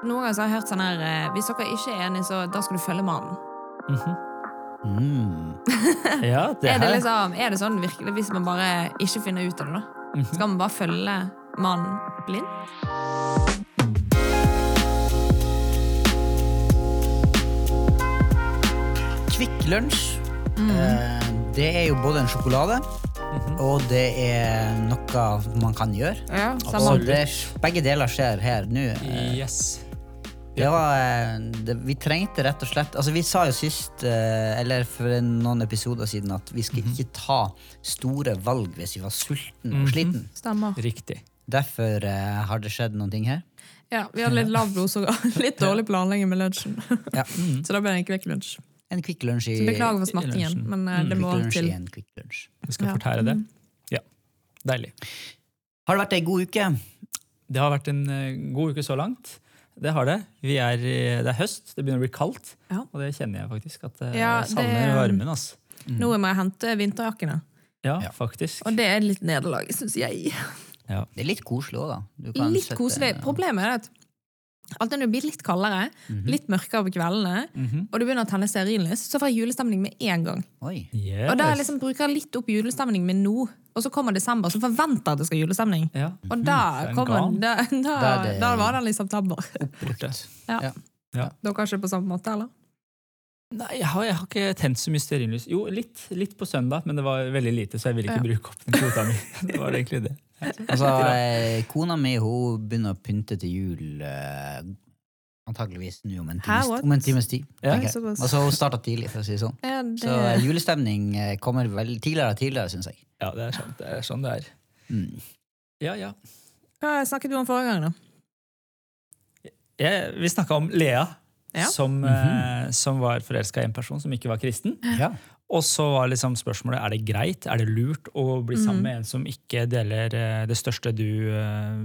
Noen ganger har jeg hørt sånn her eh, Hvis dere ikke er enige, så da skal du følge mannen. Mm. Ja, det Er det, liksom, er det sånn virkelig hvis man bare ikke finner ut av det, da? Skal man bare følge mannen blind? Kvikk Lunsj. Mm. Eh, det er jo både en sjokolade, og det er noe man kan gjøre. Ja, Og det, begge deler skjer her nå. Eh, Yes. Det var, eh, det, vi trengte rett og slett Altså Vi sa jo sist, eh, eller for noen episoder siden, at vi skulle ikke ta store valg hvis vi var sulten og sliten. Stemmer. Riktig. Derfor uh, har det skjedd noen ting her. Ja, vi hadde litt lav blodsukker. Litt dårlig planlegging med lunsjen. Ja. Så da ble det en kvikk lunsj. En Kvikk Lunsj i Så beklager for smattingen, men eh, det må til. en Kvikk Lunsj. Vi skal Ja. fortære det. Ja. Deilig. Har det vært ei god uke? Det har vært en god uke så langt. Det har det. Vi er, det er høst, det begynner å bli kaldt. Ja. Og det kjenner jeg faktisk. At eh, Ja, jeg savner det- varmen. Altså. Nå må jeg hente vinterjakkene. Ja, Ja. faktisk. Og det er litt nederlag, syns jeg. Ja. Det er litt koselig òg, da. Du kan Litt sette- koselig. Problemet er at alltid når det blir litt kaldere, litt mørkere på kveldene, Mhm. og du begynner å tenne stearinlys, så får jeg julestemning med en gang. Yes. Og da liksom bruker jeg litt opp julestemning med nå, og så kommer desember, så forventer jeg at det skal julestemning. Ja. Og da, en kommer, da, da, det- da var den liksom tabber. Ja. Ja. Ja. Dere har ikke det på samme måte, eller? Nei, jeg har, jeg har ikke tent så mye stearinlys. Jo, litt, litt på søndag, men det var veldig lite, så jeg ville ikke bruke opp den kvota mi. Det var egentlig det. Altså, eh, kona mi hun begynner å pynte til jul eh, antakeligvis nå om en Hæ, times, what? om en times tid. Ja, tenker jeg. såpass. Altså, hun starta tidlig, for å si det sånn. Ja, det, Så eh, julestemning eh, kommer vel tidligere og tidligere, syns jeg. Ja, det er sånn det er. Sånn det er. Mm. Ja, ja. Hva snakket du om forrige gang, da? Jeg, vi snakka om Lea, Ja. som, eh, som var forelska i en person som ikke var kristen. Ja. Og så var liksom spørsmålet er det greit, er det lurt å bli sammen med en som ikke deler eh, det største du eh,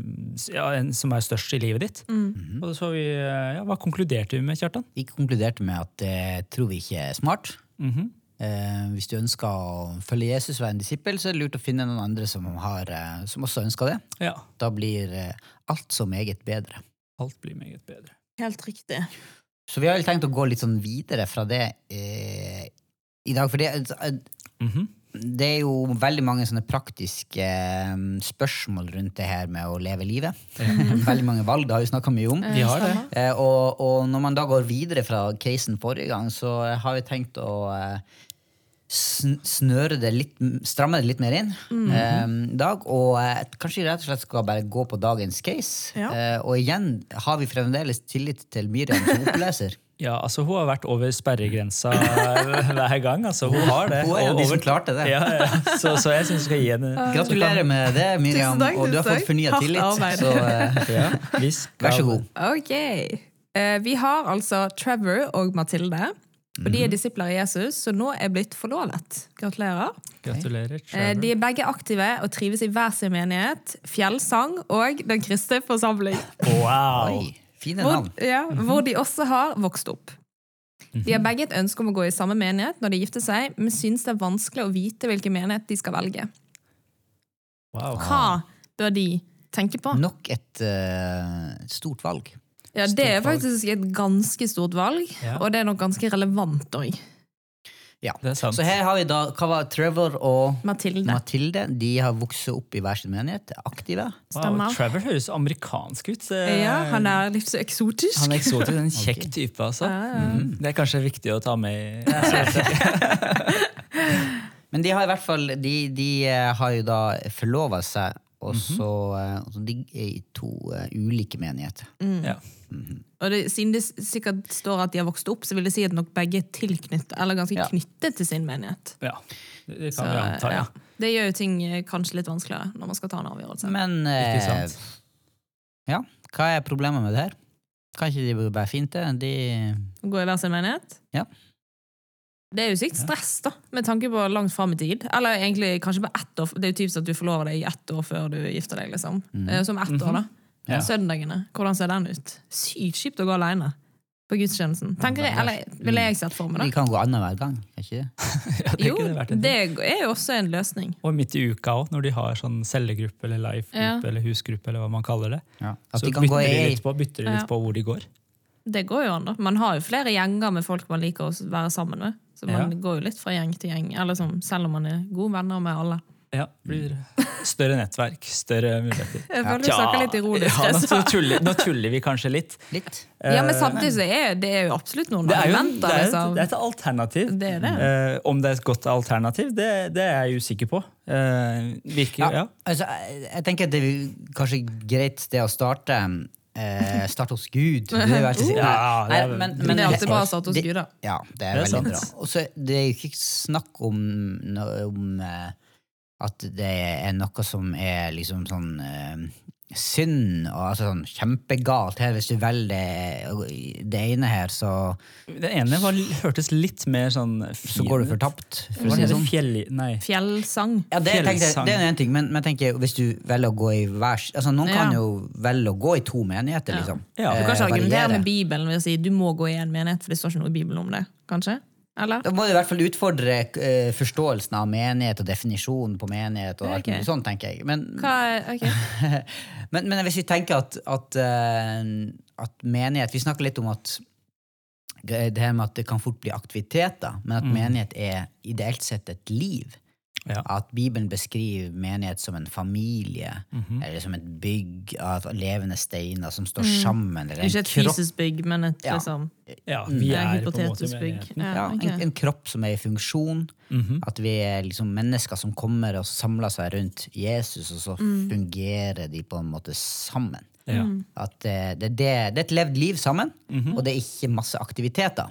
ja, en som er størst i livet ditt. Mm. Og så vi, eh, ja, Hva konkluderte vi med, Kjartan? Vi konkluderte med at det tror vi ikke er smart. Mhm. Eh, hvis du ønsker å følge Jesus og være en disippel, så er det lurt å finne noen andre som, har, som også ønsker det. Ja. Da blir alt så meget bedre. Alt blir meget bedre. Helt riktig. Så vi har vel tenkt å gå litt sånn videre fra det eh, i dag. For det, mm -hmm. det er jo veldig mange sånne praktiske eh, spørsmål rundt det her med å leve livet. veldig mange valg, det har vi snakka mye om. Vi har det. Eh, og, og når man da går videre fra casen forrige gang, så har vi tenkt å eh, snøre det litt, stramme det litt mer inn eh, i dag. Og eh, kanskje rett og slett skal bare gå på dagens case. Ja. Eh, og igjen har vi fremdeles tillit til Miriam som oppleser. Ja, altså Hun har vært over sperregrensa hver gang. altså Hun har det. Hun er jo de som klarte det. Ja, ja. Så, så jeg syns vi skal gi henne Gratulerer med det, Miriam. Tusen takk, og du har fått fornya tillit. arbeid. Så eh, ja, vi skal- vær så god. Ok. Eh, vi har altså Trevor og Mathilde. Og De er disipler i Jesus, så nå er blitt forlovet. Gratulerer. Gratulerer. Eh, Trevor. De er begge aktive og trives i hver sin menighet, Fjellsang og Den kristne forsamling. Wow! Oi, fine Hvor, navn. ja, hvor de også har vokst opp. De har begge et ønske om å gå i samme menighet når de gifter seg, men synes det er vanskelig å vite hvilken menighet de skal velge. wow. Hva bør de tenke på? Nok et uh, stort valg. Ja, Det er faktisk et ganske stort valg, Ja. og det er nok ganske relevant òg. Ja. Det er sant. Så her har vi da hva var Trevor og Mathilde. Mathilde. De har vokst opp i hver sin menighet, aktive. Wow. Trevor høres amerikansk ut. Eh, Ja, han er litt så eksotisk. Han er eksotisk, en kjekk type, altså. Mhm. Det er kanskje viktig å ta med i Men de har i hvert fall De, de eh, har jo da forlova seg, og Mhm. så mm -hmm. De er i to ulike menigheter. ja. Og det, siden det sikkert står at de har vokst opp, så vil det si at nok begge er tilknyttet, eller ganske Ja. knyttet til sin menighet. ja. Det det Så, kan vi anta, ja. ja. Det gjør jo ting eh, kanskje litt vanskeligere når man skal ta en avgjørelse. Men eh, ja, hva er problemet med det her? Kan ikke de bare fint, det? De Gå i hver sin menighet. Ja. Det er jo sykt stress, da, med tanke på langt fram i tid. Eller egentlig kanskje på ett år. Det er jo typisk at du forlover deg i ett år før du gifter deg. liksom. Mm. Som ett år, da. Ja. Søndagene. Hvordan ser den ut? Sykt kjipt å gå aleine. på gudstjenesten. Tenker jeg, eller ville jeg sett for meg Vi kan gå annenhver gang. kan ikke det? Ja, det Jo, det er jo også en løsning. Og midt i uka òg, når de har sånn cellegruppe eller life-gruppe Ja. eller husgruppe. eller hva man kaller det. Ja. Så de bytter de litt på, bytter de litt Ja. på hvor de går. Det går jo an, da. Man har jo flere gjenger med folk man liker å være sammen med. Så man Ja. går jo litt fra gjeng til gjeng, eller sånn, selv om man er gode venner med alle. Ja, blir større nettverk, større muligheter. Jeg føler vi snakker litt ironisk. Ja, nå, tuller, nå tuller vi kanskje litt. Litt. Ja, men Eh, samtidig så er det er jo absolutt noen det er jo argumenter. det er et, liksom. det er et alternativ. Det er det. Uh, om det er et godt alternativ, det, det er jeg usikker på. Uh, virker, Ja. ja. Altså, jeg, tenker at det er kanskje greit sted å starte. Eh, starte hos Gud. Det er Ja, det er- Nei, men, Men det er alltid bra å starte hos Gud, da. Ja, det er, Det er veldig sant. bra. Og så det er jo ikke snakk om, om eh, at det er noe som er liksom sånn eh, synd og altså sånn kjempegalt her hvis du velger det, det ene her, så, Det ene var, hørtes litt mer sånn så går du fortapt. For det sånn. Fjell... Fjellsang. Ja, det, Fjellsang. jeg, det er en ting, men, men tenker, hvis du velger å gå i hver altså Noen kan jo velge å gå i to menigheter, liksom. Ja. Du kan ikke Eh, argumentere med Bibelen ved å si du må gå i en menighet, for det står ikke noe i Bibelen om det. Kanskje? Eller? Da må du i hvert fall utfordre uh, forståelsen av menighet og definisjonen på menighet. og alt sånn, tenker jeg. Men, er, ok. men, men hvis vi tenker at, at, uh, at menighet Vi snakker litt om at det her med at det kan fort bli aktiviteter, men at menighet er ideelt sett et liv. Ja. At Bibelen beskriver menighet som en familie, eller som et bygg av levende steiner som står sammen. Eller en Ikke et fysisk bygg, men et Ja. liksom Ja, vi ja, er måte hypotetisk bygg. Ja, okay. en, en kropp som er i funksjon. At vi er liksom mennesker som kommer og samler seg rundt Jesus, og så fungerer de på en måte sammen. Ja. At det, det, det, det er et levd liv sammen, og det er ikke masse aktiviteter.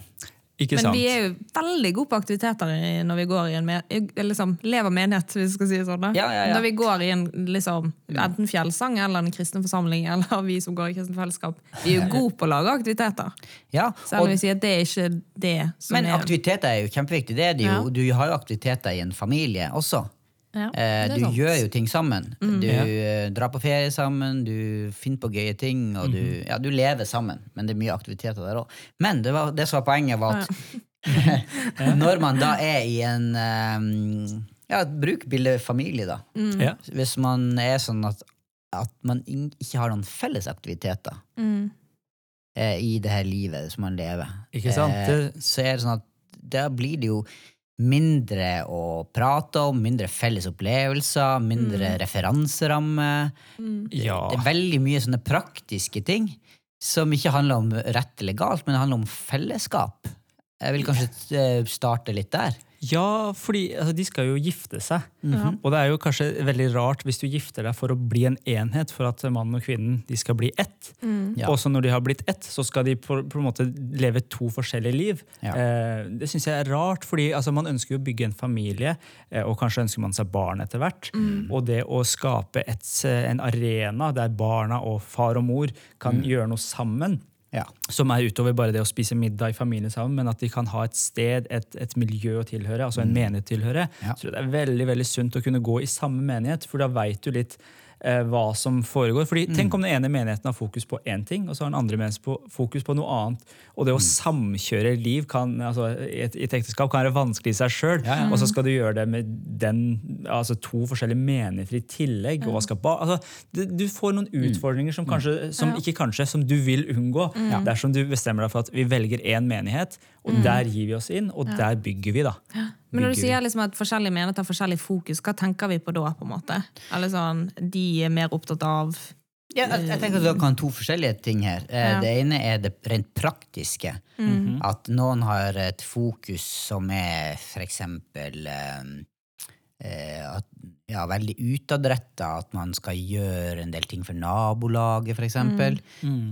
Ikke Men sant? vi er jo veldig gode på aktiviteter når vi går i en men liksom, lever menighet, hvis vi skal si det sånn. Ja, ja, ja. Når vi går i en liksom, enten fjellsang eller en kristen forsamling, eller vi som går i kristen fellesskap. Vi er jo gode på å lage aktiviteter. Ja, Selv om vi sier at det er ikke det som men er aktiviteter er jo kjempeviktig. Det er det jo. Du har jo aktiviteter i en familie også. Ja, Eh, du sant. gjør jo ting sammen. Du Ja. drar på ferie sammen, du finner på gøye ting, og du, ja, du lever sammen. Men det er mye aktiviteter der òg. Men det, var, det som var poenget, var at når man da er i en eh, Ja, bruk bildet familie, da. Mm. Ja. Hvis man er sånn at, at man ikke har noen felles aktiviteter Mm. eh, i det her livet som man lever, Ikke sant? Eh, så er det sånn at da blir det jo mindre å prate om, mindre felles opplevelser, mindre referanseramme. Ja. Det er veldig mye sånne praktiske ting som ikke handler om rett eller galt, men det handler om fellesskap. Jeg vil kanskje eh, starte litt der. Ja, fordi altså, de skal jo gifte seg. Ja. Og det er jo kanskje veldig rart hvis du gifter deg for å bli en enhet, for at mannen og kvinnen de skal bli ett. Ja. Og så når de har blitt ett, så skal de på, på en måte leve to forskjellige liv. Ja. Eh, det syns jeg er rart, fordi altså, man ønsker jo å bygge en familie, eh, og kanskje ønsker man seg barn etter hvert. Og det å skape et, eh, en arena der barna og far og mor kan gjøre noe sammen, Ja. som er utover bare det å spise middag i familien sammen, men at de kan ha et sted, et, et miljø å tilhøre, altså en menighet tilhøre. Ja. Så det er veldig veldig sunt å kunne gå i samme menighet, for da veit du litt hva som foregår. Fordi Tenk om den ene menigheten har fokus på én ting, og så har den andre menigheten på, fokus på noe annet. Og det å samkjøre liv kan, altså, i, et, i et ekteskap kan være vanskelig i seg sjøl, Ja, ja. og så skal du gjøre det med den, altså to forskjellige menigheter i tillegg. og hva skal ba, altså, du, du får noen utfordringer som, kanskje, som ikke kanskje, som du vil unngå. Dersom du bestemmer deg for at vi velger én menighet, og der gir vi oss inn, og der bygger vi. da. Men når du Bygger sier liksom at forskjellige mener tar forskjellig fokus, hva tenker vi på da? på en måte? Eller sånn, De er mer opptatt av Ja, jeg, tenker at Du kan to forskjellige ting her. Eh, Ja. Det ene er det rent praktiske. At noen har et fokus som er for eksempel eh, eh, at, ja, veldig utadretta. At man skal gjøre en del ting for nabolaget, for eksempel.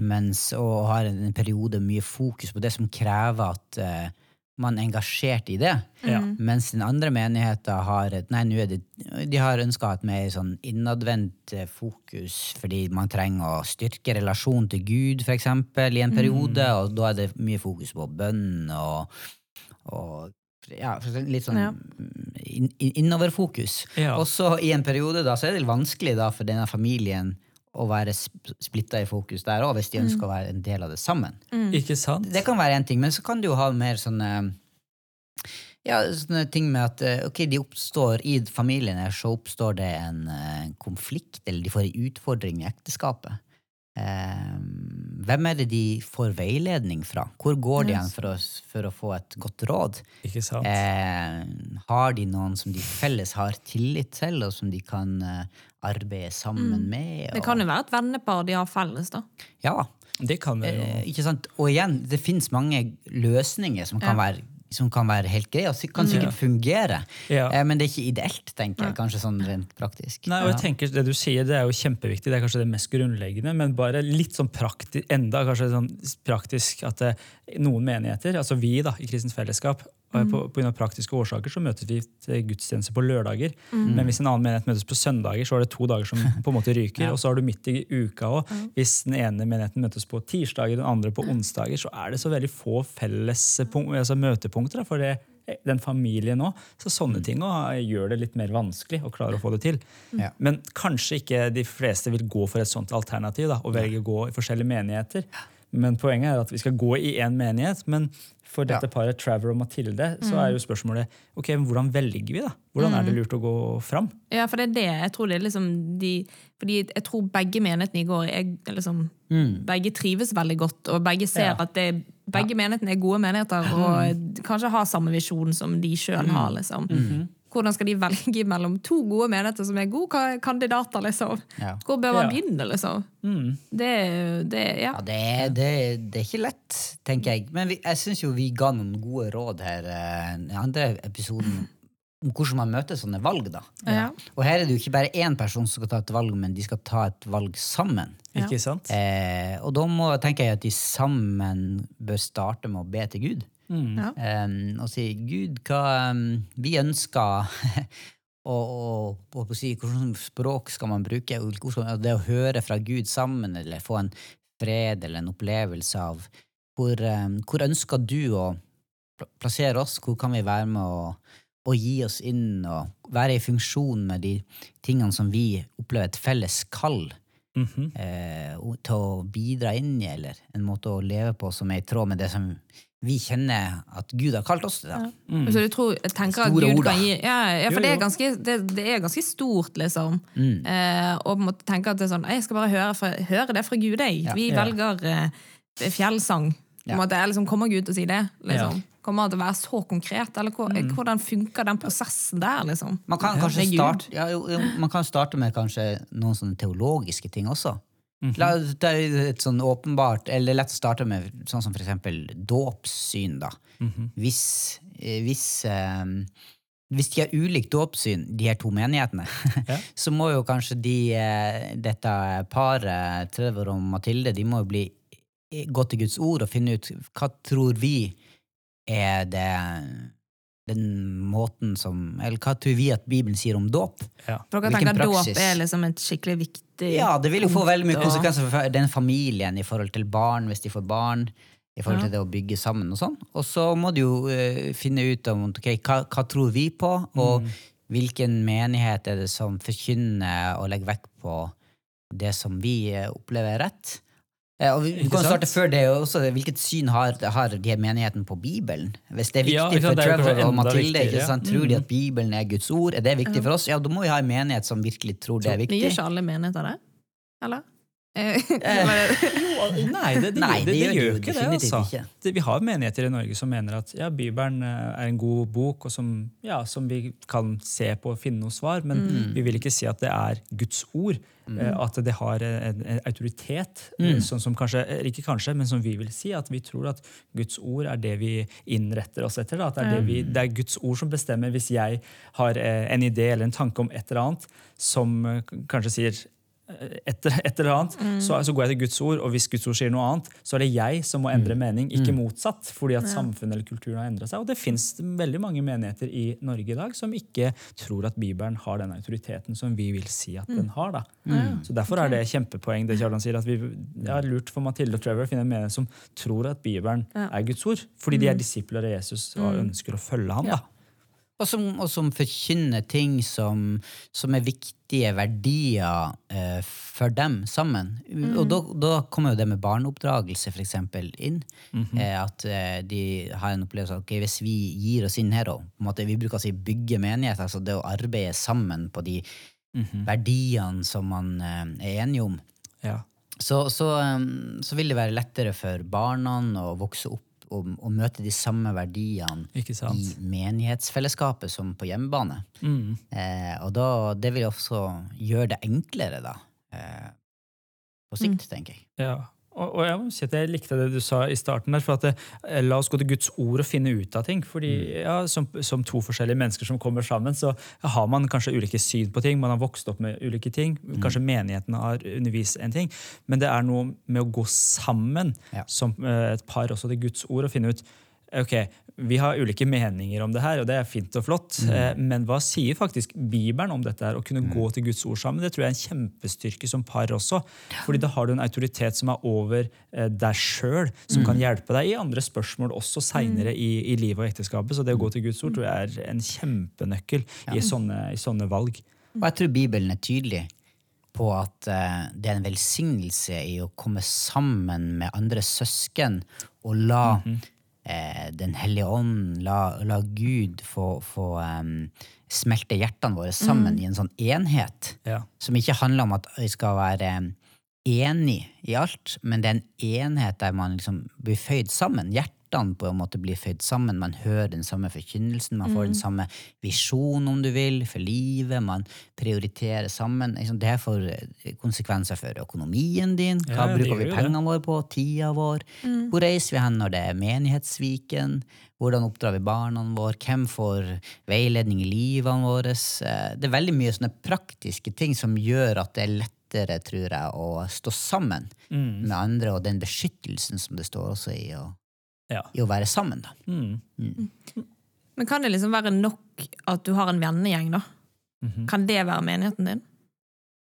Mens, og har en, en periode mye fokus på det som krever at uh, man er engasjert i det. Ja. Mens den andre menigheten har et, nei, det, de har ønska et mer sånn innadvendt eh, fokus fordi man trenger å styrke relasjonen til Gud, eksempel, i en periode, og da er det mye fokus på bønn og, og ja, litt sånn Ja. in, in, innoverfokus. Ja. Og så i en periode da, så er det vanskelig da for denne familien å være splitta i fokus der òg, hvis de ønsker å være en del av det sammen. Ikke sant? Det kan være én ting, men så kan du jo ha mer sånne ja, sånne ting med at eh, ok, de oppstår i familien her, så oppstår det en en konflikt, eller de får en utfordring i ekteskapet. Eh, hvem er det de får veiledning fra? Hvor går de hen for, for å få et godt råd? Ikke sant? Eh, har de noen som de felles har tillit til, og som de kan eh, arbeide sammen med? Og, Det kan jo være et vennepar de har felles, da. Ja, Det kan vi jo. eh, ikke sant? Og igjen, det fins mange løsninger som kan, Ja. være, som kan være helt greie, og kan sikkert fungere. Ja. Eh, men det er ikke ideelt, tenker jeg, kanskje sånn rent praktisk. Nei, og jeg tenker Det du sier, det er jo kjempeviktig. Det er kanskje det mest grunnleggende. Men bare litt sånn praktisk, enda kanskje sånn praktisk at det, noen menigheter, altså vi da, i Kristent Fellesskap, og på, på grunn av praktiske årsaker så møtes vi til gudstjeneste på lørdager. Men hvis en annen menighet møtes på søndager, så er det to dager som på en måte ryker. Og så har du midt i uka òg. Hvis den ene menigheten møtes på tirsdager, den andre på onsdager, så er det så veldig få felles altså møtepunkter da, for det, den familien òg. Så sånne ting også gjør det litt mer vanskelig å klare å få det til. Ja. Men kanskje ikke de fleste vil gå for et sånt alternativ da, og velge å gå i forskjellige menigheter. Men poenget er at vi skal gå i én menighet. Men for dette Ja. paret Trevor og Mathilde så er jo spørsmålet ok, hvordan velger vi. da? Hvordan er det lurt å gå fram? Ja, for det er det. Jeg tror det er liksom de Fordi jeg tror begge menighetene i går er liksom Begge trives veldig godt, og begge ser Ja. at det, begge menighetene er gode menigheter og kanskje har samme visjon som de sjøl har. liksom. Hvordan skal de velge mellom to gode menigheter som er gode kandidater? liksom? Ja. Hvor bør man Ja. begynne, liksom? Det, det, ja. Ja, det er, det, det er ikke lett, tenker jeg. Men vi, jeg syns jo vi ga noen gode råd her eh, i andre episoden om hvordan man møter sånne valg. da. Ja. Og her er det jo ikke bare én person som skal ta et valg, men de skal ta et valg sammen. Ja. Ikke sant? Eh, og da må, tenker jeg at de sammen bør starte med å be til Gud. Ja. Um, og si Gud, hva um, vi ønsker og, og, og si, Hvilket språk skal man bruke? Det å høre fra Gud sammen, eller få en fred eller en opplevelse av hvor, um, hvor ønsker du å plassere oss? Hvor kan vi være med å, å gi oss inn og være i funksjon med de tingene som vi opplever et felles kall mm -hmm. uh, til å bidra inn i, eller en måte å leve på som er i tråd med det som vi kjenner at Gud har kalt oss til. Da. Så du tror, tenker at Gud ord, kan gi Ja, ja for Jo, det er ganske, det, det er ganske stort, liksom. Eh, og på en måte tenke at det er sånn Jeg skal bare høre, fra, høre det fra Gud, jeg. Ja. Vi Ja. velger eh, fjellsang. Ja. måte, eller liksom, kommer Gud til å si det? Liksom. Ja. Kommer han til å være så konkret? Eller hvor, hvordan funker den prosessen der, liksom? Man kan starte, ja, jo, jo, man kan starte med kanskje noen sånne teologiske ting også. La, det er et sånn åpenbart, eller lett å starte med sånn som for eksempel dåpssyn. da. Hvis, -hmm. hvis, eh, hvis de har ulikt dåpssyn, de her to menighetene, Ja. så må jo kanskje de, eh, dette paret, Trevor og Mathilde, de må jo bli gå til Guds ord og finne ut hva tror vi er det den måten som Eller hva tror vi at Bibelen sier om dåp? Ja. For dere Hvilken tenker praksis? dåp er liksom et skikkelig viktig Ja, det vil jo få veldig mye og- konsekvenser for den familien i forhold til barn, hvis de får barn. I forhold Ja. til det å bygge sammen og sånn. Og så må du jo uh, finne ut om okay, hva, hva tror vi på, og hvilken menighet er det som forkynner og legger vekt på det som vi uh, opplever er rett. Eh, og vi, vi kan starte før det også. Hvilket syn har, har de menigheten på Bibelen? Hvis det er viktig ja, sant, for Trevor og Mathilde, ikke viktigere. sant? tror de at Bibelen er Guds ord? Er det viktig for oss? Ja, da må vi ha en menighet som virkelig tror det er viktig. Gjør ikke alle menigheter det? Eller? Eh, Nei, det, det, Nei, det, det det, gjør det gjør ikke det. Altså. vi har menigheter i Norge som mener at ja, Bibelen eh, er en god bok, og som, ja, som vi kan se på og finne noe svar, men Mm. vi vil ikke si at det er Guds ord. Eh, At det har en, en autoritet, eh, Mm. sånn som kanskje, ikke kanskje, men som vi vil si. At vi tror at Guds ord er det vi innretter oss etter. At det, er det, vi, det er Guds ord som bestemmer hvis jeg har eh, en idé eller en tanke om et eller annet som eh, kanskje sier et, et eller annet, så, så går jeg til Guds ord, og hvis Guds ord sier noe annet, så er det jeg som må endre mening, ikke motsatt, fordi at samfunnet eller kulturen har endra seg. Og det fins veldig mange menigheter i Norge i dag som ikke tror at Bibelen har den autoriteten som vi vil si at den har. da. Så Derfor er det kjempepoeng det Kjartan sier, at vi er lurt for Mathilde og Trevor å finne en menighet som tror at Bibelen Ja. er Guds ord, fordi de er disipler av Jesus og ønsker å følge ham. da. Og som, og som forkynner ting som, som er viktige verdier eh, for dem sammen. Og da, da kommer jo det med barneoppdragelse for eksempel inn. eh, at eh, de har en opplevelse av okay, hvis vi gir oss inn her måte, Vi bruker å si bygge menighet, altså det å arbeide sammen på de verdiene som man eh, er enige om. Ja. Så, så, um, så vil det være lettere for barna å vokse opp og, å møte de samme verdiene i menighetsfellesskapet som på hjemmebane. Mm. Eh, og da, det vil også gjøre det enklere, da. Eh, på sikt, tenker jeg. Ja. Og, og jeg må si at jeg likte det du sa i starten. der, for at det, eh, La oss gå til Guds ord og finne ut av ting. fordi ja, som, som to forskjellige mennesker som kommer sammen, så har man kanskje ulike syn på ting. Man har vokst opp med ulike ting. Kanskje menigheten har undervist en ting. Men det er noe med å gå sammen Ja. som eh, et par også til Guds ord og finne ut ok, vi har ulike meninger om det her, og det er fint og flott, mm. men hva sier faktisk Bibelen om dette? her? Å kunne gå til Guds ord sammen, det tror jeg er en kjempestyrke som par også. fordi da har du en autoritet som er over eh, deg sjøl, som kan hjelpe deg i andre spørsmål også seinere i, i livet og ekteskapet. Så det å gå til Guds ord tror jeg er en kjempenøkkel i, sånne, i sånne valg. Og jeg tror Bibelen er tydelig på at eh, det er en velsignelse i å komme sammen med andre søsken og la eh, Den hellige ånd, la, la Gud få, få um, smelte hjertene våre sammen i en sånn enhet. Ja. Som ikke handler om at vi skal være enig i alt, men det er en enhet der man liksom blir føyd sammen. Hjertene på en måte blir føyd sammen. Man hører den samme forkynnelsen, man får den samme visjon, om du vil, for livet. Man prioriterer sammen. Det får eh, konsekvenser for økonomien din. Hva Ja, bruker vi pengene våre på? Tida vår? Hvor reiser vi hen når det er menighetsviken? Hvordan oppdrar vi barna våre? Hvem får veiledning i livene våre? Eh, Det er veldig mye sånne praktiske ting som gjør at det er lettere, tror jeg, å stå sammen med andre, og den beskyttelsen som det står også i å, Ja. i å være sammen. da. Mm. Men kan det liksom være nok at du har en vennegjeng, da? Mhm. Kan det være menigheten din?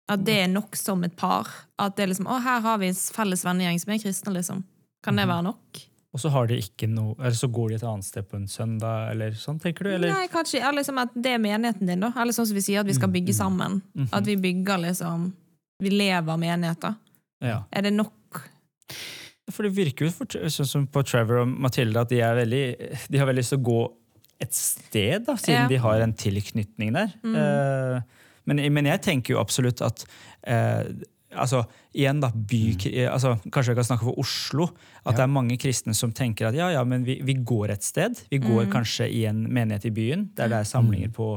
At det er nok som et par? At det er liksom, å, her har vi en felles vennegjeng som er kristne, liksom. Kan Mhm. det være nok? Og så har de ikke noe, eller så går de et annet sted på en søndag, eller sånn, tenker du? Eller? Nei, kanskje eller liksom at det er menigheten din, da. Eller sånn som vi sier, at vi Mm, skal bygge sammen. At vi bygger liksom Vi lever menigheter. Ja. Er det nok? For det virker jo for, sånn som på Trevor og Matilda at de, er veldig, de har veldig lyst til å gå et sted, da, siden Ja. de har en tilknytning der. Eh, men, men jeg tenker jo absolutt at eh, altså, igjen da, by, altså, Kanskje jeg kan snakke for Oslo. At det er mange kristne som tenker at ja, ja, men vi, vi går et sted. Vi går kanskje i en menighet i byen, der det er samlinger på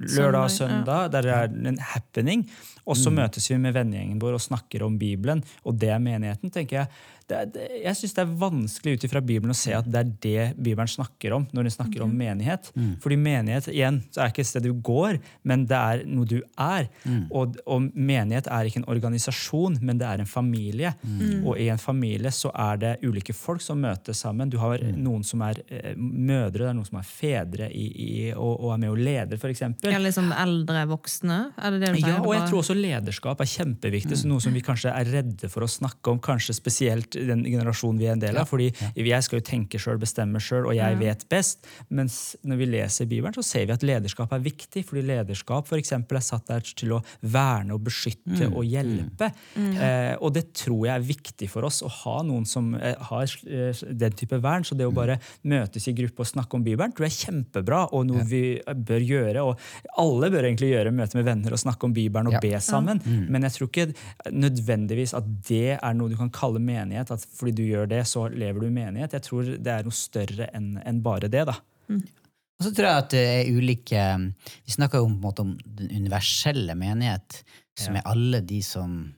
lørdag og Søndag. Der det er en happening. Og så møtes vi med vennegjengen vår og snakker om Bibelen, og det er menigheten. tenker Jeg det er, det, jeg syns det er vanskelig ut ifra Bibelen å se at det er det Bibelen snakker om når den snakker om menighet. Fordi menighet igjen, så er ikke et sted du går, men det er noe du er. Og, og menighet er ikke en organisasjon, men det er en familie. Og i en familie så er det ulike folk som møtes sammen. Du har noen som er eh, mødre, det er noen som er fedre i, i, og, og er med og leder, f.eks. Eller liksom eldre voksne? Er det det du Ja, og jeg tror også lederskap er kjempeviktig. så Noe som vi kanskje er redde for å snakke om, kanskje spesielt den generasjonen vi er en del av. fordi jeg skal jo tenke sjøl, bestemme sjøl, og jeg vet best. Mens når vi leser Bibelen, så ser vi at lederskap er viktig. fordi lederskap for eksempel, er satt der til å verne og beskytte og hjelpe. Eh, og det tror jeg er viktig for oss, å ha noen som eh, har eh, den type vern. Så det å bare møtes i gruppe og snakke om Bibelen tror jeg er kjempebra, og noe vi bør gjøre. og Alle bør egentlig gjøre møte med venner og snakke om Bibelen og Ja. be sammen. Men jeg tror ikke nødvendigvis at det er noe du kan kalle menighet. At fordi du gjør det, så lever du i menighet. Jeg tror det er noe større enn en bare det. da. Og så tror jeg at det er ulike Vi snakker jo på en måte om den universelle menighet, som Ja. er alle de som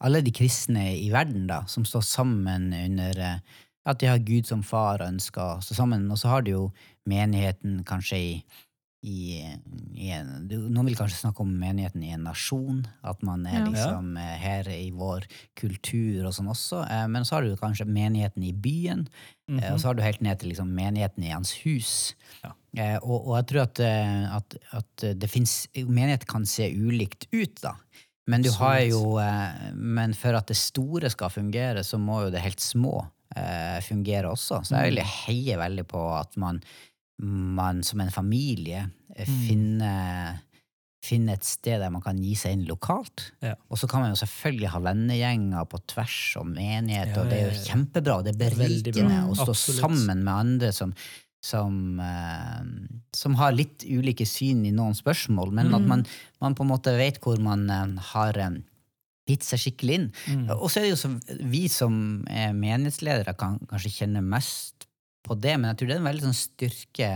alle de kristne i verden da, som står sammen under eh, at de har Gud som far og ønsker å stå sammen. Og så har du jo menigheten kanskje i, i, i en, du- Noen vil kanskje snakke om menigheten i en nasjon. At man er Ja. liksom eh, her i vår kultur og sånn også. Eh, Men så har du kanskje menigheten i byen. eh, Og så har du helt ned til liksom menigheten i hans hus. Ja. Eh, og, og jeg tror at, at, at det fins Menighet kan se ulikt ut, da. Men du har jo Men for at det store skal fungere, så må jo det helt små eh, fungere også. Så jeg vil heie veldig på at man man som en familie eh, Mm. finner, finner et sted der man kan gi seg inn lokalt. Ja. Og så kan man jo selvfølgelig ha vennegjenger på tvers og menighet, Ja, og det er jo kjempebra. Det er berikende å stå Absolutt. sammen med andre som, som, eh, som har litt ulike syn i noen spørsmål, men Mm. at man, man på en måte vet hvor man eh, har eh, gitt seg skikkelig inn. Mm. Og så er det jo så, vi som er menighetsledere, kan kanskje kjenne mest på det, men jeg tror det er en veldig sånn styrke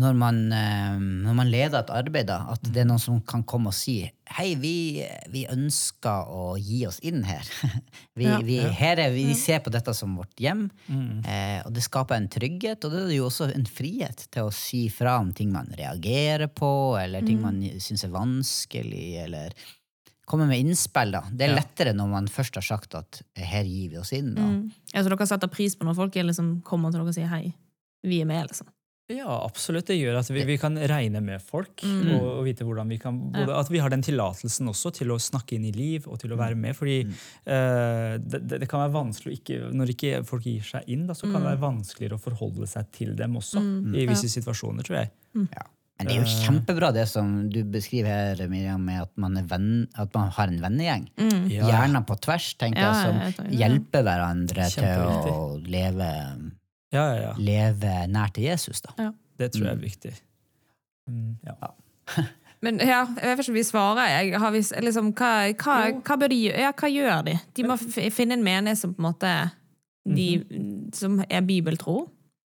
når man, eh, når man leder et arbeid, da, at det er noen som kan komme og si Hei, vi, vi ønsker å gi oss inn her. Vi, Ja. vi, her er, vi ser på dette som vårt hjem, Mm. eh, og det skaper en trygghet. Og det er jo også en frihet til å si fra om ting man reagerer på, eller ting man syns er vanskelig, eller komme med innspill. da. Det er Ja. lettere når man først har sagt at her gir vi oss inn. Da. Mm. Ja, så dere setter pris på når folk er liksom, kommer til dere og sier hei, vi er med, liksom. Ja, absolutt. Det gjør at vi, vi kan regne med folk Mm. og, og vite hvordan vi kan både, At vi har den tillatelsen også til å snakke inn i liv og til å være med. Fordi mm. det, det det kan være vanskelig ikke, Når ikke folk gir seg inn, da, så kan det være vanskeligere å forholde seg til dem også. I visse situasjoner, tror jeg. Ja. Men det er jo kjempebra det som du beskriver her, Miriam, med at man, er venn, at man har en vennegjeng. Ja. Gjerne på tvers, tenker Ja, jeg, som hjelper hverandre til å leve, Ja, ja, ja. leve nær til Jesus. da. Det tror jeg er viktig. Mm, ja. Men ja, jeg vet ikke om vi svarer. Jeg har vi, liksom, hva, hva, hva, bør de, gjøre? ja, hva gjør de? De må finne en menighet som på en måte de, Som er bibeltro.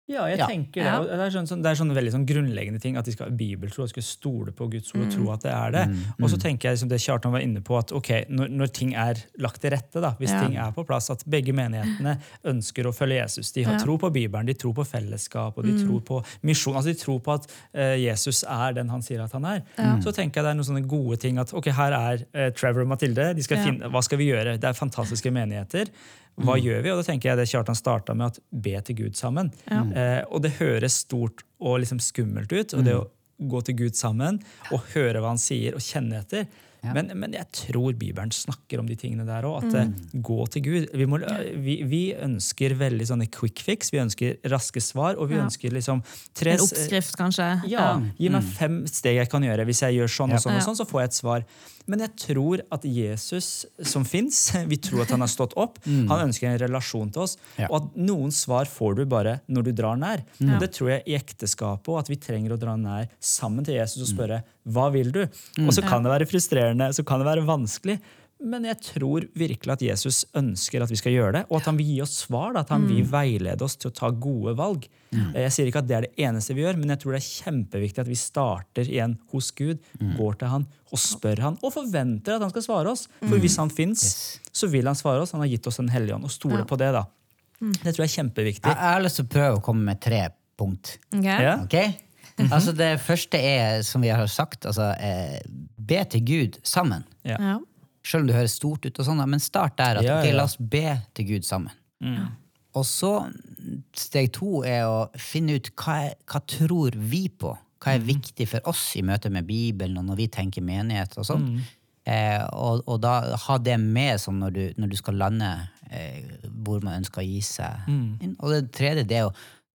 Ja, jeg Ja. tenker det. Og det er sånn, sånn, det er sånn veldig sånn grunnleggende ting at de skal ha bibeltro og skal stole på Guds ord og tro at det er det. Og så tenker jeg som det Kjartan var inne på, at ok, når, når ting er lagt til rette, da, hvis Ja. ting er på plass, at begge menighetene ønsker å følge Jesus. De har Ja. tro på Bibelen, de tror på fellesskap, og de tror på misjon. altså De tror på at uh, Jesus er den han sier at han er. Så tenker jeg det er noen sånne gode ting at ok, her er uh, Trevor og Mathilde. De skal finne, hva skal vi gjøre? Det er fantastiske menigheter. Hva gjør vi? Og da tenker jeg det Kjartan starta med, at be til Gud sammen. Eh, og det høres stort og liksom skummelt ut, og det å gå til Gud sammen og høre hva han sier, og kjenne etter. Men, men jeg tror Bibelen snakker om de tingene der òg. At eh, gå til Gud. Vi, må, vi, vi ønsker veldig sånne quick fix. Vi ønsker raske svar, og vi Ja. ønsker liksom tre En oppskrift, kanskje. ja, Gi meg fem steg jeg kan gjøre. Hvis jeg gjør sånn og sånn, og sånn, så får jeg et svar. Men jeg tror at Jesus som fins, vi tror at han har stått opp, han ønsker en relasjon til oss. Ja. Og at noen svar får du bare når du drar nær. Og det tror jeg i ekteskapet og at vi trenger å dra nær sammen til Jesus og spørre hva vil du? Og så kan det være frustrerende, så kan det være vanskelig. Men jeg tror virkelig at Jesus ønsker at vi skal gjøre det, og at han vil gi oss svar. At han vil veilede oss til å ta gode valg. Jeg sier ikke at det er det eneste vi gjør, men jeg tror det er kjempeviktig at vi starter igjen hos Gud, går til han og spør han, og forventer at han skal svare oss. For hvis han fins, så vil han svare oss. Han har gitt oss en hellige ånd, og stole på det. da. Det tror jeg er kjempeviktig. Jeg, har lyst til å prøve å komme med tre punkt. Ok? Ok? Altså Det første er, som vi har sagt, altså, eh, be til Gud sammen. Ja. Ja. Selv om det høres stort ut, og sånn, men start der. At Ja, ok, ja. la oss be til Gud sammen. Og så steg to er å finne ut hva, er, hva tror vi på? Hva er viktig for oss i møte med Bibelen og når vi tenker menighet og sånn? Eh, og, og da ha det med sånn når, du, når du skal lande eh, hvor man ønsker å gi seg inn. Og det tredje det er å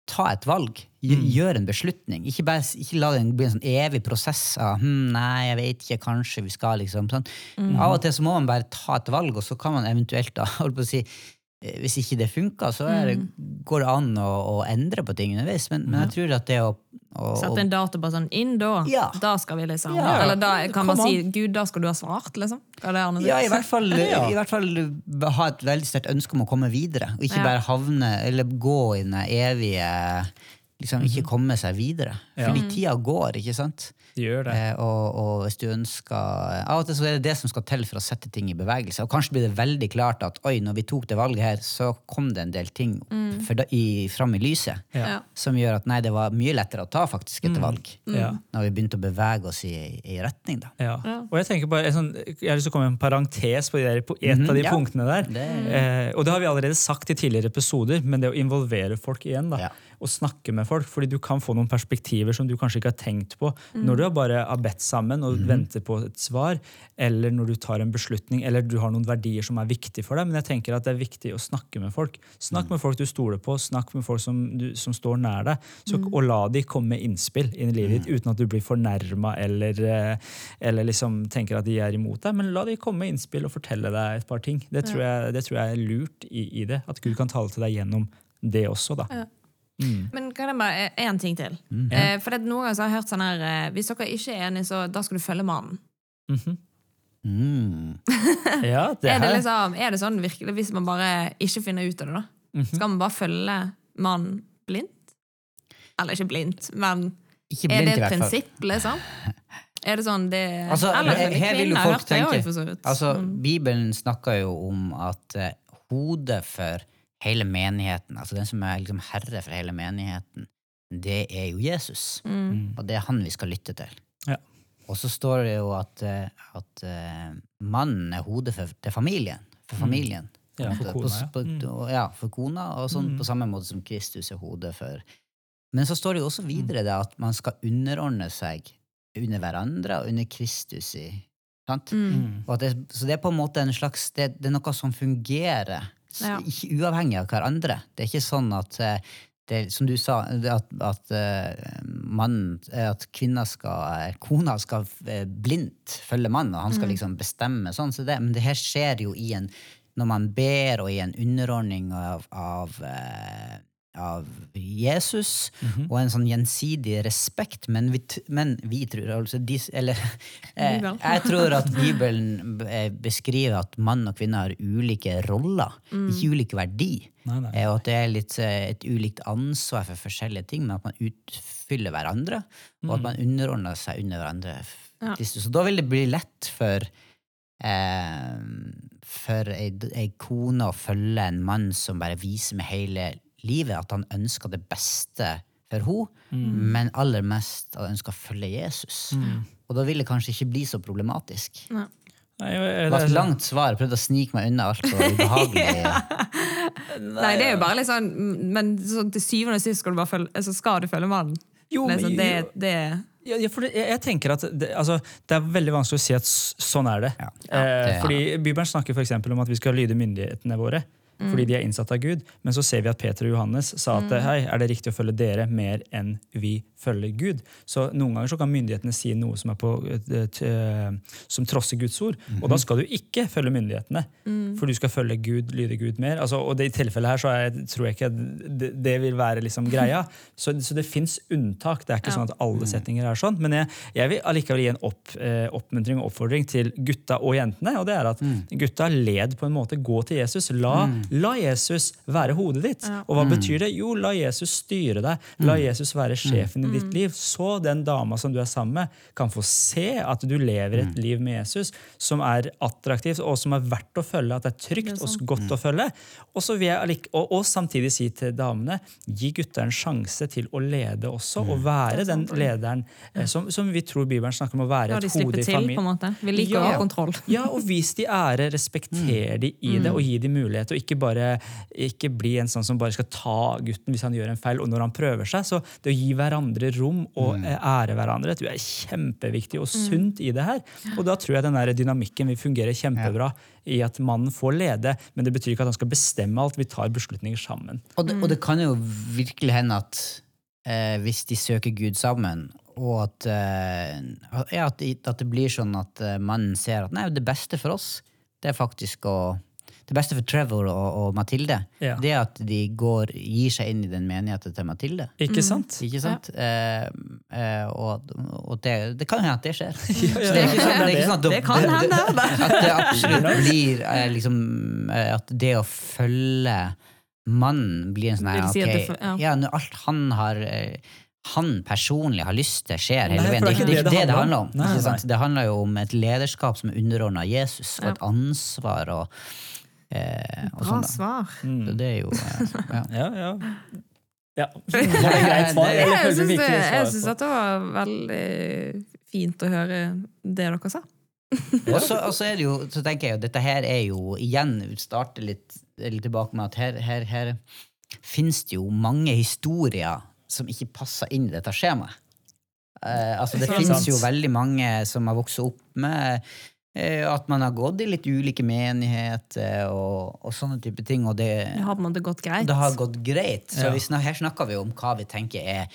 ta et valg. Gjør, gjør en beslutning. Ikke, bare, ikke la det bli en sånn evig prosess av hm, nei, jeg vet ikke, kanskje vi skal liksom sånn. Av og til så må man bare ta et valg, og så kan man eventuelt da, holdt på å si, hvis ikke det funker, så er det, går det an å, å endre på ting underveis. Men, men jeg tror at det å, å, Sette en dato på sånn inn da. Ja. Da skal vi liksom Ja. Eller da kan man Come si Gud, da skal du ha svart, liksom. Hva det Arne? Ja, i hvert fall, Ja. i hvert fall ha et veldig sterkt ønske om å komme videre, og ikke Ja. bare havne, eller gå i den evige liksom Ikke komme seg videre. Ja. Fordi tida går, ikke sant? Gjør det. Eh, og, og hvis du ønsker Av og til så er det det som skal til for å sette ting i bevegelse. Og kanskje blir det veldig klart at oi, når vi tok det valget her, så kom det en del ting for da, i, fram i lyset Ja. som gjør at nei, det var mye lettere å ta faktisk et valg. Ja. Når vi begynte å bevege oss i, i retning, da. Ja. Og jeg tenker bare, jeg, sånn, jeg har lyst til å komme med en parentes på, de der, på et av de ja. punktene der. Det- Eh, og det har vi allerede sagt i tidligere episoder, men det å involvere folk igjen, da, Ja. og snakke med med folk, fordi du kan få noen perspektiver som du kanskje ikke har tenkt på når du har bare har bedt sammen og venter på et svar, eller når du tar en beslutning, eller du har noen verdier som er viktige for deg. Men jeg tenker at det er viktig å snakke med folk. Snakk med folk du stoler på, snakk med folk som, du, som står nær deg, så, og la de komme med innspill inn i livet ditt uten at du blir fornærma eller, eh, eller liksom tenker at de er imot deg. Men la de komme med innspill og fortelle deg et par ting. Det tror jeg, det tror jeg er lurt i, i det. At Gud kan tale til deg gjennom det også. da. Men kan jeg bare én ting til? Eh, for det, Noen ganger har jeg hørt sånn her eh, Hvis dere ikke er enige, så da skal du følge mannen. Mm. Ja, det Er det, liksom, er det sånn virkelig hvis man bare ikke finner ut av det? da? Skal man bare følge mannen blindt? Eller ikke blindt, men Ikke er det et prinsipp, liksom? Er det sånn det Altså, Eller her- her vil jo folk tenke- også. Altså, Mm. Bibelen snakker jo om at uh, hodet for hele menigheten, altså den som er liksom herre for hele menigheten, det er jo Jesus. Mm. Og det er han vi skal lytte til. Ja. Og så står det jo at, eh, at eh, mannen er hodet for, til familien. For familien. Mm. Ja, for kona, ja. på- på- ja, for kona, og sånn på samme måte som Kristus er hodet for Men så står det jo også videre det at man skal underordne seg under hverandre og under Kristus i sant? Mm. Og at det, så det er på en måte en slags Det, det er noe som fungerer, Ja. ikke uavhengig av hverandre. Det er ikke sånn at eh, det, som du sa, at, at eh, mannen eh, At skal Kona skal blindt følge mannen, og han skal liksom bestemme sånn. Så det, men det her skjer jo i en Når man ber, og i en underordning av, av eh, av Jesus og en sånn gjensidig respekt, men vi, men vi tror altså de, Eller eh, jeg tror at Bibelen eh, beskriver at mann og kvinne har ulike roller, ikke ulik verdi. Nei, nei. Eh, Og at det er litt, eh, et ulikt ansvar for forskjellige ting, men at man utfyller hverandre, og at man underordner seg under hverandre. Ja. Så da vil det bli lett for eh, for ei, ei kone å følge en mann som bare viser med hele livet at han ønska det beste for henne, men aller mest at han ønska å følge Jesus. Og da vil det kanskje ikke bli så problematisk. Nei. Nei, jeg- jeg- Det var et langt svar. Prøvde å snike meg unna alt ubehagelig. Nei, det er jo bare litt sånn Men så til syvende og sist skal du bare følge, altså, skal du følge mannen. Jo, men- liksom, det, jo. det Ja, ja, for det, jeg, jeg tenker at det, altså, det er veldig vanskelig å si at sånn er det. Ja. Eh, det- fordi Bibelen snakker for eksempel om at vi skal lyde myndighetene våre. Fordi de er innsatt av Gud. Men så ser vi at Peter og Johannes sa at hei, er det riktig å følge dere mer enn vi følger Gud? Så noen ganger så kan myndighetene si noe som, er på, eh, eh, som trosser Guds ord. Og da skal du ikke følge myndighetene. For du skal følge Gud, lyde Gud mer. Altså, og det, i tilfellet her så er, tror jeg ikke det, det vil være liksom greia. Så, så det fins unntak. Det er ikke Ja. sånn at alle setninger er sånn. Men jeg, jeg vil allikevel gi en opp, eh, oppmuntring og oppfordring til gutta og jentene. Og det er at gutta led på en måte. Gå til Jesus. La, la Jesus være hodet ditt. Ja. Og hva betyr det? Jo, la Jesus styre deg. La Jesus være sjefen i Mm. ditt liv. Så den dama som du er sammen med, kan få se at du lever et liv med Jesus som er attraktivt og som er verdt å følge. At det er trygt og godt å følge. Og, så vil jeg, og, og samtidig si til damene gi gutta en sjanse til å lede også, og være den lederen eh, som, som vi tror Bibelen snakker om å være et hode i til, på en familien. måte. Vi liker å ha kontroll. Ja, og vis de ære, respekter de i det, og gi de mulighet. Og ikke bare ikke bli en sånn som bare skal ta gutten hvis han gjør en feil, og når han prøver seg. Så det å gi hverandre rom og mm. ære hverandre tror jeg er kjempeviktig og sunt i det her. Og da tror jeg den der dynamikken vil fungere kjempebra i at mannen får lede, men det betyr ikke at han skal bestemme alt. Vi tar beslutninger sammen. Og det, og det kan jo virkelig hende at eh, hvis de søker Gud sammen, og at, eh, at, at det blir sånn at eh, mannen ser at nei, det beste for oss, det er faktisk å det beste for Trevor og, og Mathilde, Ja. det er at de går, gir seg inn i den menigheten til Mathilde. Ikke sant? Ikke sant? Eh, eh, og og det, det kan hende at det skjer. ja, Så det er ikke sånn, det er ikke sånn at Det kan hende. at det absolutt blir eh, liksom, eh, At det å følge mannen blir en sånn her si at ok, ja. ja, når alt han har eh, han personlig har lyst til, skjer hele veien. Det er ikke det det, det handler om. Nei, nei. Det handler jo om et lederskap som er underordna Jesus, og et ansvar og, eh, Bra sånn. svar. Så det er jo eh, ja. Ja, ja. ja. Var det greit svar? Jeg syns det, jeg syns at det var veldig fint å høre det dere sa. Og så, og så er det jo, så tenker jeg jo, dette her er jo igjen vi starter litt, litt tilbake med at her, her, her finnes det jo mange historier som ikke passer inn i dette skjemaet. Eh, altså, det det finnes jo veldig mange som har vokst opp med at man har gått i litt ulike menigheter og, og sånne type ting, og det, Det har en måte gått greit. det har gått greit. Så Ja. vi snak, her snakker vi om hva vi tenker er,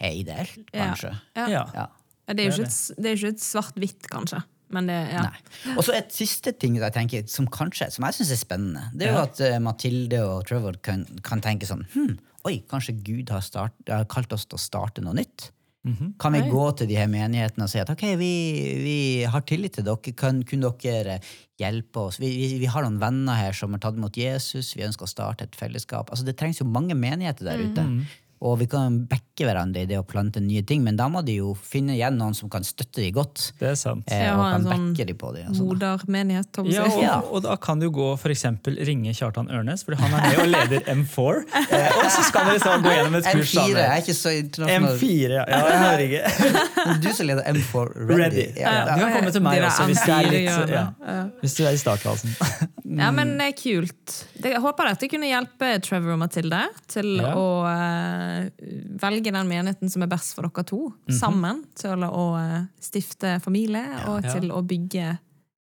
er ideelt, kanskje. Ja. Ja. Ja. Det er jo Det er ikke et, det svart-hvitt, kanskje. Men det, ja. Nei. Og så et siste ting jeg tenker, som kanskje, som jeg syns er spennende. Det er jo Ja. at eh, Mathilde og Trevor kan, kan tenke sånn hm, Oi, kanskje Gud har, start, har kalt oss til å starte noe nytt? Mhm. Kan vi Nei. gå til de her menighetene og si at ok, vi, vi har tillit til dere, kan, kunne dere hjelpe oss? Vi, vi, vi har noen venner her som har tatt imot Jesus, vi ønsker å starte et fellesskap. Altså Det trengs jo mange menigheter der ute. Og vi kan backe hverandre i det å plante nye ting, men da må de jo finne igjen noen som kan støtte de godt. Det er sant. Eh, og kan sånn backe de på det. da. Modermenighet, Ja, og, Ja. og da kan du gå for eksempel ringe Kjartan Ørnes, for han er med og leder M4. Eh, og så skal dere så gå gjennom et kurs sammen. M4 jeg er ikke så internasjonal. M4, ja. ja jeg hører ikke. Du som leder M4 Ready. Ready. Ja, Ja, du kan komme til meg også hvis det er litt. Hvis du er i startfasen. Ja, men det er kult. Jeg håper dette kunne hjelpe Trevor og Mathilde til Ja. å eh, velge den menigheten som er best for dere to, Mhm. sammen. Til å eh, stifte familie og til å bygge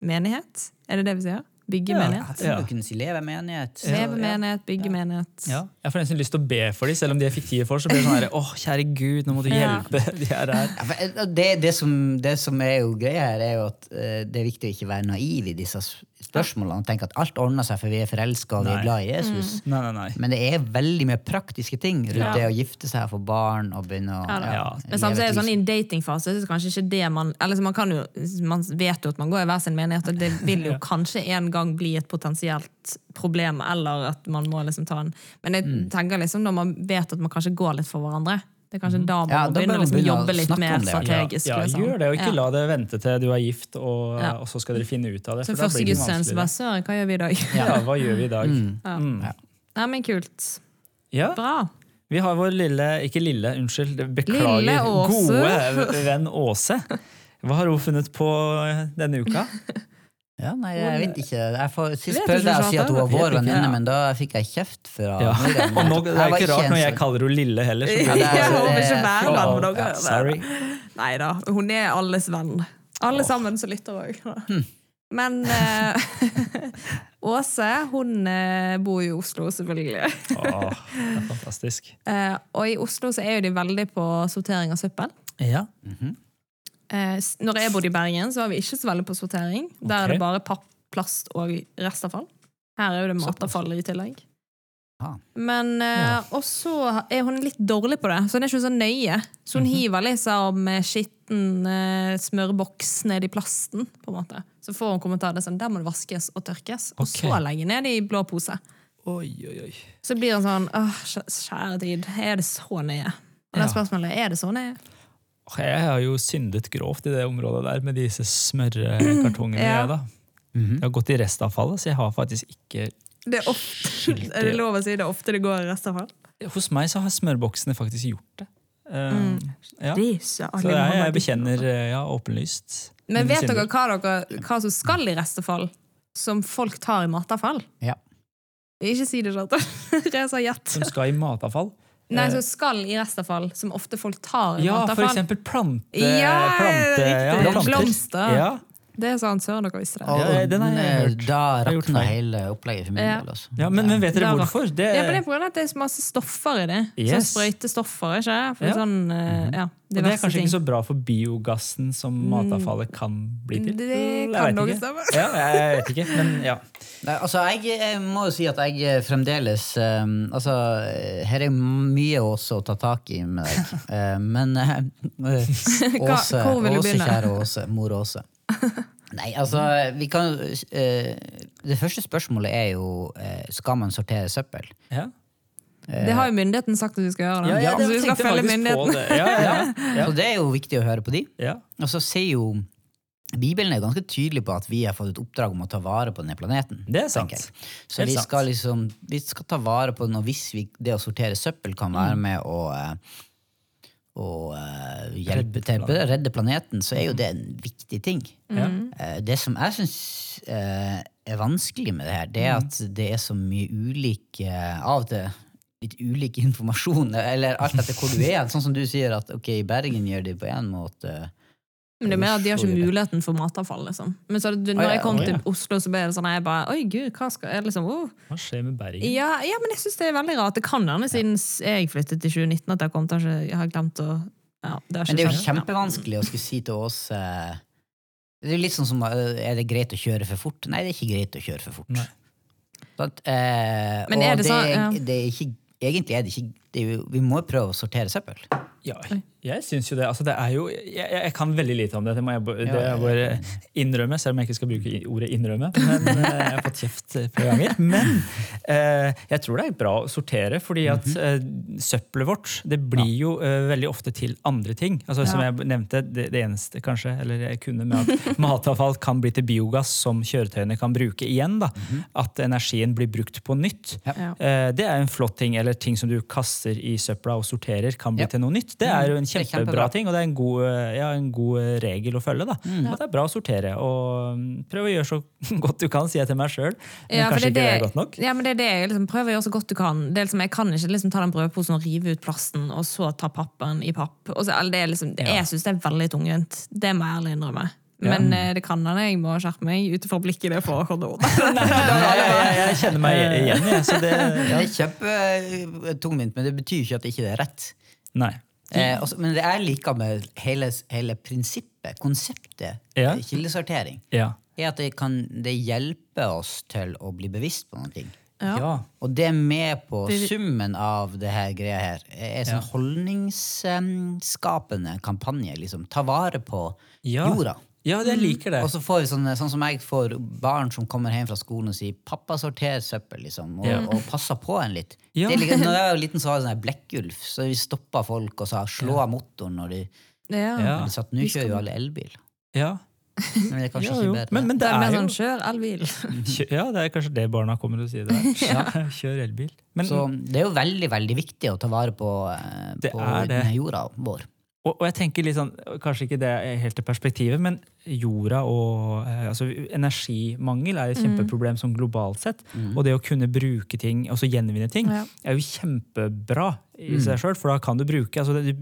menighet. Er det det vi sier? Bygge Ja. menighet? Jeg kunne si leve menighet. Leve menighet, bygge menighet. Ja. Jeg får nesten lyst til å be for dem, selv om de er fiktive folk. Så blir det sånn her, åh, kjære Gud, nå må du Ja. hjelpe de her. Ja, eh, det, det, som, det som er jo greia her, er jo at eh, det er viktig å ikke være naiv i disse spørsmålene og tenke at alt ordner seg for vi er forelska og vi er glad i Jesus. Nei, nei, nei. Men det er veldig mye praktiske ting rundt Ja. det å gifte seg og få barn og begynne å Ja. Ja. Men samtidig er det sånn I en datingfase så er kanskje ikke det man eller så man, kan jo, man vet jo at man går i hver sin menighet, og det vil jo kanskje en gang bli et potensielt problem, eller at man må liksom ta en Men jeg Mm. tenker liksom når man vet at man kanskje går litt for hverandre, det er kanskje da man Ja, må begynne å liksom begynne å jobbe litt mer det, ja. strategisk. Ja, liksom. gjør det, og ikke Ja. la det vente til du er gift, og, Ja. og så skal dere finne ut av det. Så første gudstjeneste, bare søren, hva gjør vi i dag? Ja, hva gjør vi i dag? Mm. Ja. Mm. Nei, men kult. Ja, Bra. vi har vår lille, ikke lille, unnskyld, beklager, Lille Åse. gode venn Åse. Hva har hun funnet på denne uka? Ja, nei, jeg vet ikke. Jeg får, sist prøvde jeg å si at hun var vår venninne, men da fikk jeg kjeft fra Ja. Miriam. Og nå, det er ikke rart når jeg kaller henne Lille heller. så Ja, det det- er- ikke være Ja, venn med dere. sorry. Nei da, hun er alles venn. Alle sammen som lytter òg. Hm. Men eh, Åse hun bor bor i Oslo, selvfølgelig. Åh, det er fantastisk. Eh, og i Oslo så er jo de veldig på sortering av søppel. Ja. Eh, når jeg bodde i Bergen, så var vi ikke så veldig på sortering. Der er det bare papp, plast og restavfall. Her er jo det matavfall i tillegg. Ah. Men eh, Ja. Og så er hun litt dårlig på det, så hun er ikke så nøye. Så hun Mhm. hiver liksom skitten eh, smørboks ned i plasten. på en måte. Så får hun kommentarer sånn, der må det vaskes og tørkes. Og så så legge ned i blå pose. Oi, oi, oi. Så blir hun sånn åh, kjære tid, er det så nøye? Og det Ja. spørsmålet er er det så nøye. Jeg har jo syndet grovt i det området der med disse smørkartongene. Ja. jeg, da. Jeg har gått i restavfallet, så jeg har faktisk ikke Det er, ofte, er det lov å si det er ofte det går i restavfall? Hos meg så har smørboksene faktisk gjort det. Um, ja. Det er Så jeg bekjenner eh, ja, åpenlyst. Men vet dere hva, dere hva som skal i restavfall? Som folk tar i matavfall? Ja. Ikke si det, Charter. Reza gjett. Som skal i matavfall? Nei, så som skal i restavfall, som ofte folk tar i Ja, for matavfall. eksempel plante... Ja, plante planter. Blomster. Ja. Det er sånn søren dere visste det. Og Ja, den har jeg hørt. da rakna hele opplegget for min Ja. del. Altså. ja, men, men vet dere Da hvorfor? Det, Ja, men det er på grunn av at det er så masse stoffer i det. Sånn Yes. sprøytestoffer, ikke? For Ja. sånn, eh, ja, og det er kanskje ting. ikke så bra for biogassen som matavfallet kan bli til? Det kan noe stemme. Ja, jeg vet ikke, men ja. Nei, altså, jeg, jeg må jo si at jeg eh, fremdeles um, Altså, her er mye Åse å ta tak i med deg. Uh, men uh, Hva- Åse, Åse, kjære Åse, mor Åse. Nei, altså, vi kan uh, Det første spørsmålet er jo uh, Skal man sortere søppel? ja. Det har jo myndigheten sagt at vi skal gjøre. Ja, ja, så vi skal følge myndigheten. det. Ja, ja, ja. Så det er jo viktig å høre på de. ja. Og så sier jo Bibelen er ganske tydelig på at vi har fått et oppdrag om å ta vare på denne planeten. Det er sant. Så vi skal liksom Vi skal ta vare på den, og hvis vi, det å sortere søppel kan være Mm. med å å eh, hjelpe Redde til å redde planeten, så er jo det en viktig ting. Mm. Uh, Det som jeg syns er vanskelig med det her, det er Mm. at det er så mye ulike Av det. litt ulik informasjon, eller alt etter hvor du er. Sånn som du sier at ok, i Bergen gjør de på én måte. Men det er mer at de har ikke muligheten for matavfall, liksom. Men så, det- når jeg kom til. Oslo, så ble det sånn jeg bare Oi, gud, hva skal jeg liksom oh. Hva skjer med Bergen? ja, ja, men jeg syns det er veldig rart. Det kan hende siden jeg flyttet til 2019 at jeg kommet til Jeg har glemt å ja, det Men det er jo kjempevanskelig å skulle si til oss eh, Det er litt sånn som eh, Er det greit å kjøre for fort? Nei, det er ikke greit å kjøre for fort. Nei. Sant? Eh, Men er og det sånn- er- ja. det er ikke, egentlig er det ikke det er jo, Vi må jo prøve å sortere søppel. Ja, jeg syns jo det. Altså, det er jo, jeg, jeg kan veldig lite om det, det må jeg, det jeg bare innrømme, selv om jeg ikke skal bruke ordet innrømme. Men eh, Jeg har fått kjeft flere ganger. Men eh, jeg tror det er bra å sortere, fordi at Mhm. eh, søppelet vårt det blir jo eh, veldig ofte til andre ting. Altså, Som jeg nevnte, det, det eneste kanskje, eller jeg kunne med at matavfall kan bli til biogass som kjøretøyene kan bruke igjen. da. Mhm. At energien blir brukt på nytt. Eh, Det er en flott ting, eller ting som du kaster i søpla og sorterer, kan bli til noe nytt. Det er jo en kjempebra kjempebra. ting, og det er en god, eh, ja, en god eh, regel å følge. da. At det er bra å sortere, og mm, prøv å gjøre så godt du kan, sier jeg til meg sjøl. Men Ja, kanskje ikke det er godt nok. Ja, men det er det jeg liksom prøver å gjøre så godt du kan. Det er liksom, jeg kan ikke liksom ta den brødposen og rive ut plasten, og så ta pappen i papp. Og så, eller det er liksom, det, Ja. Jeg syns det er veldig tungvint. Det må jeg ærlig innrømme. Men ja. det kan hende jeg må skjerpe meg ut ifra blikket det får. jeg, jeg, jeg kjenner meg igjen, jeg. Så det, Det er kjempetungvint, men det betyr ikke at ikke er rett. nei. Eh, også, men det jeg liker med hele, hele prinsippet, konseptet, Ja. eh, kildesortering, Ja. er at det, kan, det hjelper oss til å bli bevisst på noe. Ja. ja. Og det med på summen av det her greia her. Er sånn holdningsskapende kampanje. liksom. Ta vare på Ja. jorda. Ja, jeg liker det. Og så får vi sånne, sånn som jeg får barn som kommer hjem fra skolen og sier 'pappa, sorterer søppel', liksom, og, Ja. og passer på en litt. Ja. Det er liksom, når jeg var liten, så var det sånn her blekkulf, så vi stoppa folk og sa 'slå av motoren' når de, Ja. Ja. når de satt 'nå kjører jo alle elbil'. Ja. Men det er kanskje Ja, ikke bedre. Men, men Det det er er jo sånn kjør elbil. Ja, det er kanskje det barna kommer til å si. Det. Ja, kjør elbil. Men, så det er jo veldig veldig viktig å ta vare på, eh, på jorda vår. Og, og jeg tenker litt sånn, Kanskje ikke det er helt det perspektivet, men jorda og eh, altså Energimangel er et kjempeproblem sånn globalt sett. Og det å kunne bruke ting, altså gjenvinne ting, Ja. er jo kjempebra i seg sjøl. For da kan du bruke altså Du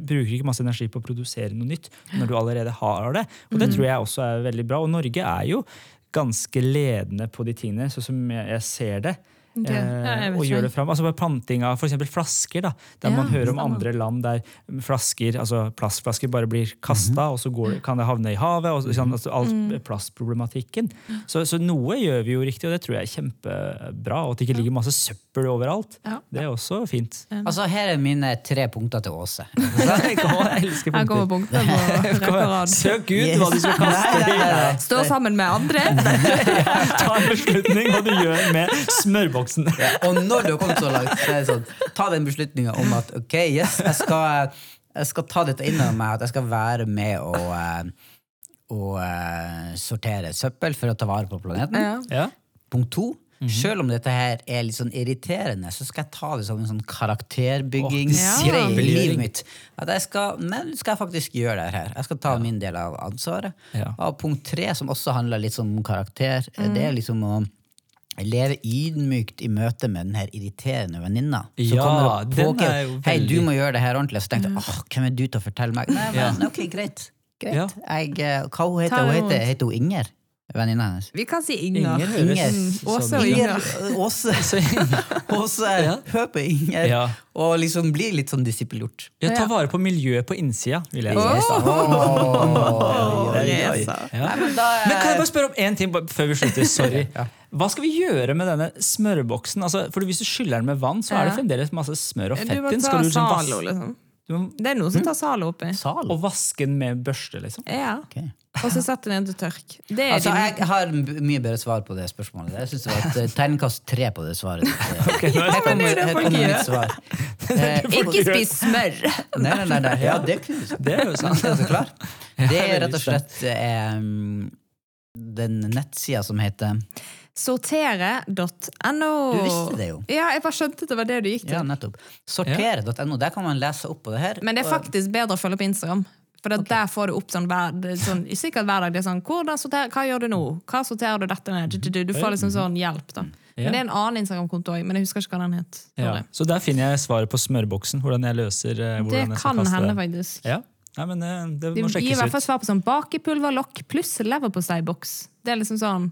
bruker ikke masse energi på å produsere noe nytt når du allerede har det. Og det tror jeg også er veldig bra. Og Norge er jo ganske ledende på de tingene, sånn som jeg, jeg ser det. Ok. Ja, Eh, og gjør det fram. Altså planting av f.eks. flasker, da, der Ja, man hører om andre land der flasker, altså plastflasker bare blir kasta, og så går, det- kan det havne i havet. og sånn, altså All Mm. plastproblematikken. Så, så noe gjør vi jo riktig, og det tror jeg er kjempebra. Og at det ikke ligger masse søppel overalt. Ja. Det er også fint. Altså, Her er mine tre punkter til Åse. Jeg elsker punkter. på rekke. Søk ut hva du skal kaste. Stå sammen med andre. Ta en beslutning og du gjør med smørboksen. Og når du har kommet så langt, så er det sånn, ta den beslutninga om at ok, yes, jeg skal, jeg skal ta dette inn over meg, at jeg skal være med og å eh, sortere søppel for å ta vare på planeten. Ja. Ja. Punkt to. Mhm. Selv om dette her er litt sånn irriterende, så skal jeg ta det som en sånn karakterbyggingsgreie ja. i livet mitt. At jeg skal, men skal jeg faktisk gjøre det her. Jeg skal ta min del av ansvaret. Ja. Og punkt tre, som også handler litt om karakter, Mm. det er liksom å leve ydmykt i møte med den her irriterende venninna. Ja, den er jo Hei, du må gjøre det her ordentlig. Så tenkte jeg, åh, hvem er du til å fortelle meg? Nei, Ja. men ok, greit. greit. Ja. Jeg, eh, hva hun heter hun? det Heter, heter hun Inger? Venninna hennes. Vi kan si Inger. Inger Inger. Mm, Åse og. Inger. Åse. Åse, Ja. hør på Inger. Ja. Og liksom bli litt sånn disippelgjort. Ja, ta vare på miljøet på innsida, vil jeg si. Oh! Oh! Ja. Men Men kan jeg bare spørre om én ting før vi slutter? Sorry. Ja. Hva skal vi gjøre med denne smørboksen? Altså, for Hvis du skyller den med vann, så er det fremdeles masse smør og fett i den. Skal du liksom vas liksom. du må, Det er noen som tar Zalo oppi. Sal? og vaske den med børste, liksom? Ja. Ok. Og så setter den til tørk. Det er Altså, din- jeg har mye bedre svar på det spørsmålet. Jeg synes det var et eh, terningkast tre på det svaret. nå Her kommer, er her kommer mitt svar. Eh, Ikke spis smør! Nei, nei, nei, nei. Ja, det kunne du sagt. Det er jo sant. Er klar? Det er rett og slett eh, den nettsida som heter Sortere.no. Du visste det jo. Ja, jeg bare skjønte det var det du gikk til. Ja, nettopp. Sortere.no. Der kan man lese opp på det her. Men det er faktisk bedre å følge på Instagram. For okay. der får du opp sånn, hver, er sånn sikkert hver dag. Det er sånn, sorterer, Hva gjør du nå? Hva sorterer du dette ned? Du, får liksom sånn hjelp. da. Ja. Men det er en annen Instagram-konto òg, men jeg husker ikke hva den het. Ja. Så der finner jeg svaret på smørboksen. Hvordan jeg løser hvordan Det jeg kan hende, faktisk. Ja. Nei, men det, det De Du gir i hvert fall svar på sånn bakepulverlokk pluss leverposteiboks. Det er liksom sånn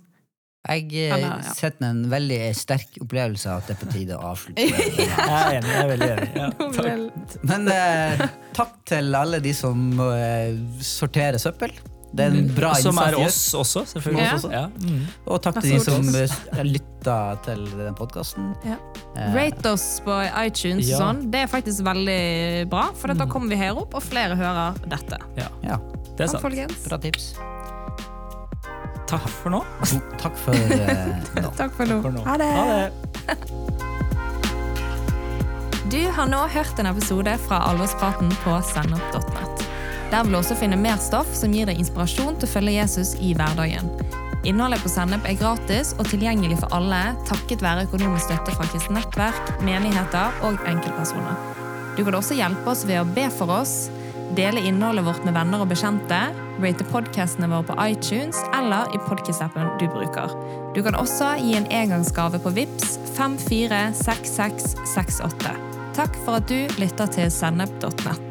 Jeg eh, ja. sitter med en veldig sterk opplevelse av at det er på tide å avslutte. Jeg er enig. jeg er veldig enig. Ja. Takk. Men eh, takk til alle de som eh, sorterer søppel. Det er en bra Som er oss også, selvfølgelig. Ja. Ja. Mm. Og takk til de som lytta til den podkasten. ja. Eh, Rate oss på iTunes og Ja. sånn. Det er faktisk veldig bra, for da kommer vi høyere opp, og flere hører dette. Ja, Ja, det er Takk, sant. folkens. bra tips. Takk for nå. Takk for eh, nå. Takk for nå. For nå. Ha det. Ha det. Du har nå hørt en episode fra Alvorspraten på sennep.net. Der vil du også finne mer stoff som gir deg inspirasjon til å følge Jesus i hverdagen. Innholdet på Sennep er gratis og tilgjengelig for alle takket være økonomisk støtte fra kristent nettverk, menigheter og enkeltpersoner. Du kan også hjelpe oss ved å be for oss, dele innholdet vårt med venner og bekjente, rate podcastene våre på iTunes eller i podcast-appen du bruker. Du kan også gi en engangsgave på VIPS 546668. Takk for at du lytter til sennep.nett.